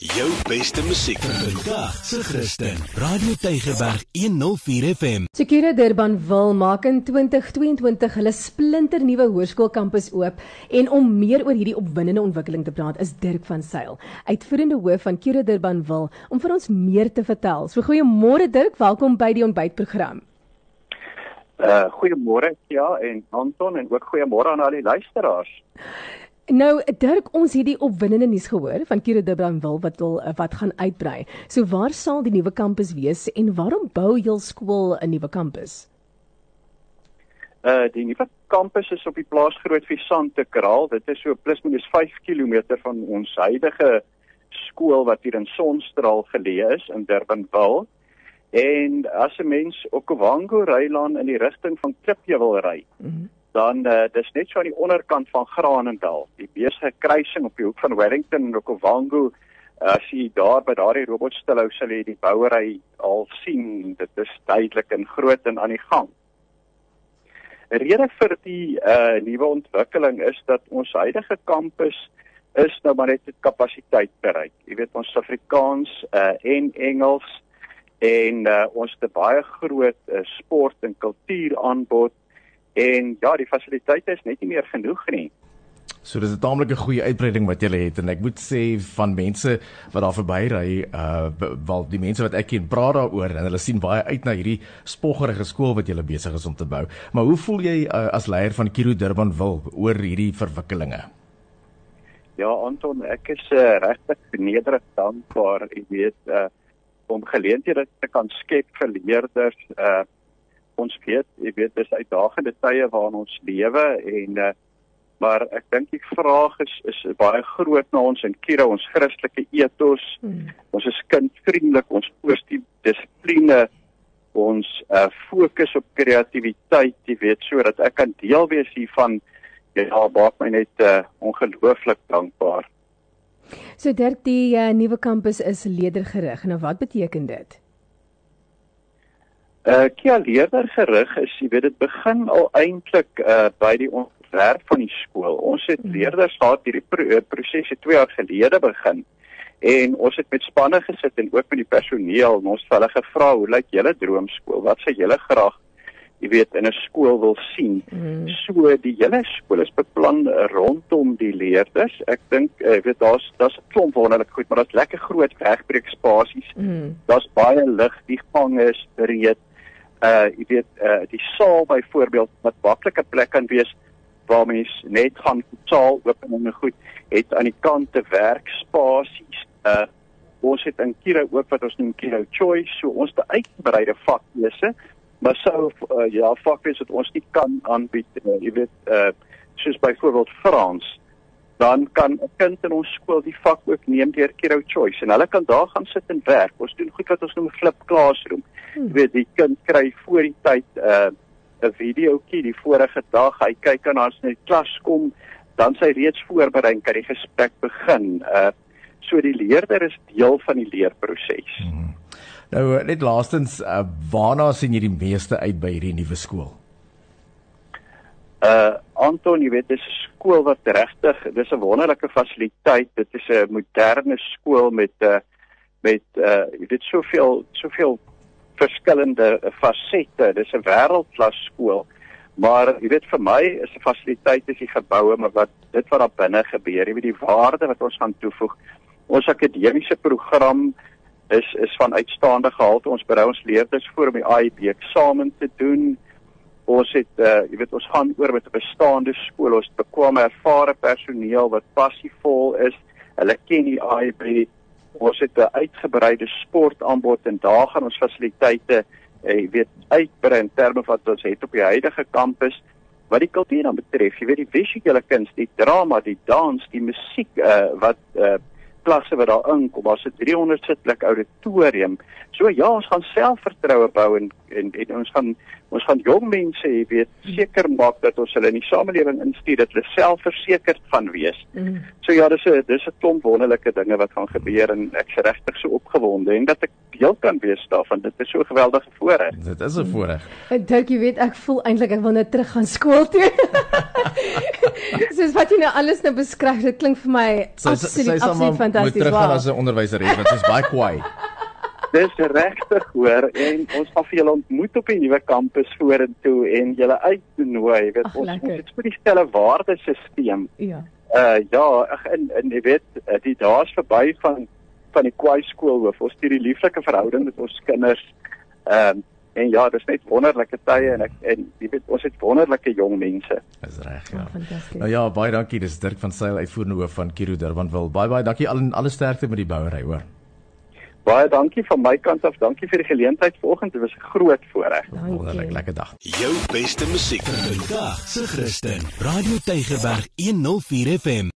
Jou beste musiek vandag se Christen. Radio Tygerberg 104 FM. Sekure Durban wil maak in 2022 hulle splinternuwe hoërskoolkampus oop en om meer oor hierdie opwindende ontwikkeling te praat is Dirk van Sail, uitvoerende hoof van Sekure Durban wil om vir ons meer te vertel. So goeiemôre Dirk, welkom by die ontbytprogram. Uh goeiemôre ja en Anton en ook goeiemôre aan al die luisteraars. Nou Dirk, ons het die opwindende nuus gehoor van Kire Durban wil wat wil wat gaan uitbrei. So waar sal die nuwe kampus wees en waarom bou jul skool 'n nuwe kampus? Uh die nuwe kampus is op die plaas Groot Visante Kraal. Dit is so plus minus 5 km van ons huidige skool wat hier in Sonstraal geleë is in Durbanville. En as 'n mens op Kwango Rylaan in die rigting van Klipje wil ry, mm -hmm dan uh, dis net so aan die onderkant van Granendal, die besige kruising op die hoek van Wellington en Okwango. Uh, as jy daar by daardie robotstilhou sal jy die bouery al sien, dit is duidelik en groot en aan die gang. 'n Rede vir die uh, nuwe ontwikkeling is dat ons huidige kampus is nou maar net kapasiteit bereik. Jy weet ons Afrikaans uh, en Engels en uh, ons het baie groot uh, sport en kultuur aanbod En ja, die fasiliteite is net nie meer genoeg nie. So dis 'n taamlike goeie uitbreiding wat jy het en ek moet sê van mense wat daar verbyry, uh wel die mense wat ek ken praat daaroor en hulle sien baie uit na hierdie spoggerige skool wat jy besig is om te bou. Maar hoe voel jy uh, as leier van Kiro Durban wil oor hierdie verwikkelinge? Ja, Anton, ek is uh, regtig nederig dankbaar, jy weet, uh om geleenthede te kan skep vir leerders uh ons weet, jy weet dis uitdagende tye waarin ons lewe en uh, maar ek dink die vraag is is baie groot na ons in Kira ons Christelike ethos. Hmm. Ons is kindvriendelik, ons positiewe dissipline, ons uh, fokus op kreatiwiteit, jy weet, sodat ek kan deel wees hiervan. Ja, baie my net uh, ongelooflik dankbaar. So Dirk, die uh, nuwe kampus is leerdergerig. Nou wat beteken dit? Uh Kia leerder gerig is, jy weet dit begin al eintlik uh by die ontwerp van die skool. Ons het mhm. leerders gehad hierdie pro uh, proses het 2 jaar gelede begin. En ons het met spanne gesit en ook met die personeel en ons het hulle gevra, "Hoe lyk julle droomskool? Wat sou julle graag jy weet in 'n skool wil sien?" Mm. So die hele skool is beplan rondom die leerders. Ek dink jy weet daar's daar's 'n klomp wonderlik goed, maar daar's lekker groot wegbreekspasies. Mm. Daar's baie lig, die gang is breed uh jy weet uh die saal byvoorbeeld wat maklike plek kan wees waar mens net gaan saal open en goed het aan die kante werkspasies uh ons het in Kira ook wat ons noem Kira Choice so ons te uitgebreide vaklese maar sou uh, ja vaklese wat ons nie kan aanbied uh, jy weet uh soos byvoorbeeld Frans dan kan 'n kind in ons skool die vak ook neem deur Kira Choice en hulle kan daar gaan sit en werk ons doen goed wat ons noem flip classroom Hmm. Jy weet die kind kry voor die tyd 'n uh, 'n videoetjie die vorige dag. Hy kyk aan as hy klas kom, dan sy reeds voorberei kan die gesprek begin. Uh so die leerder is deel van die leerproses. Hmm. Nou net laastens, uh, waarna sien jy die meeste uit by hierdie nuwe skool? Uh Anton, jy weet dis 'n skool wat regtig, dis 'n wonderlike fasiliteit. Dit is 'n moderne skool met 'n uh, met uh jy weet soveel soveel verskillende fasette. Dis 'n wêreldklas skool. Maar jy weet vir my is 'n fasiliteit is die geboue, maar wat dit wat daar binne gebeur, jy weet die waarde wat ons gaan toevoeg. Ons akademiese program is is van uitstaande gehalte. Ons berei ons leerders voor om die IB eksamen te doen. Ons het uh jy weet ons gaan oor met 'n bestaande skool. Ons bekwame ervare personeel wat passievol is. Hulle ken die IB ons het 'n uitgebreide sportaanbod en daar gaan ons fasiliteite eh, jy weet uitbrei in terme van wat ons het op die huidige kampus wat die kultuur dan betref jy weet die visuele kuns die drama die dans die musiek uh, wat uh, klasse wat daar inkom as 'n 300 sitplek auditorium so ja ons gaan selfvertroue bou en, en en ons gaan ons gaan jong mense jy weet seker maak dat ons hulle in die samelewing instuur dat hulle selfversekerd van wees. Mm. So ja, dis 'n dis 'n klomp wonderlike dinge wat gaan gebeur en ek is regtig so opgewonde en dat ek deel kan wees daarvan. Dit is so 'n geweldige voorreg. Dit is 'n voorreg. En Dirk, jy weet ek voel eintlik ek wil net terug gaan skool toe. Soos wat jy nou alles nou beskryf, dit klink vir my absoluut absoluut fantasties. Moet teruggaan wow. as 'n onderwyseres want sy's baie kwaai. Dis regtig hoor en ons gaan vir julle ontmoet op die nuwe kampus vorentoe en julle uitnooi. Weet Ach, ons lekker. ons het vir die stelle waardesisteem. Ja. Uh ja, ag en en jy weet uh, die dae is verby van van die kwai skoolhoof. Ons stuur die lieflike verhouding met ons kinders. Ehm um, en ja, dis net wonderlike tye en ek en jy weet ons het wonderlike jong mense. Dis reg, Oh, ja. fantasties. Nou ja, baie dankie. Dis Dirk van Sail uitvoerende hoof van Kiro Durbanville. Baie baie dankie al alle sterkte met die bouery, hoor. Baie dankie van my kant af. Dankie vir die geleentheid vanoggend. Dit was 'n groot voorreg. Wonderlik, lekker dag. Jou beste musiek vandag se Christen. Radio Tygerberg 104 FM.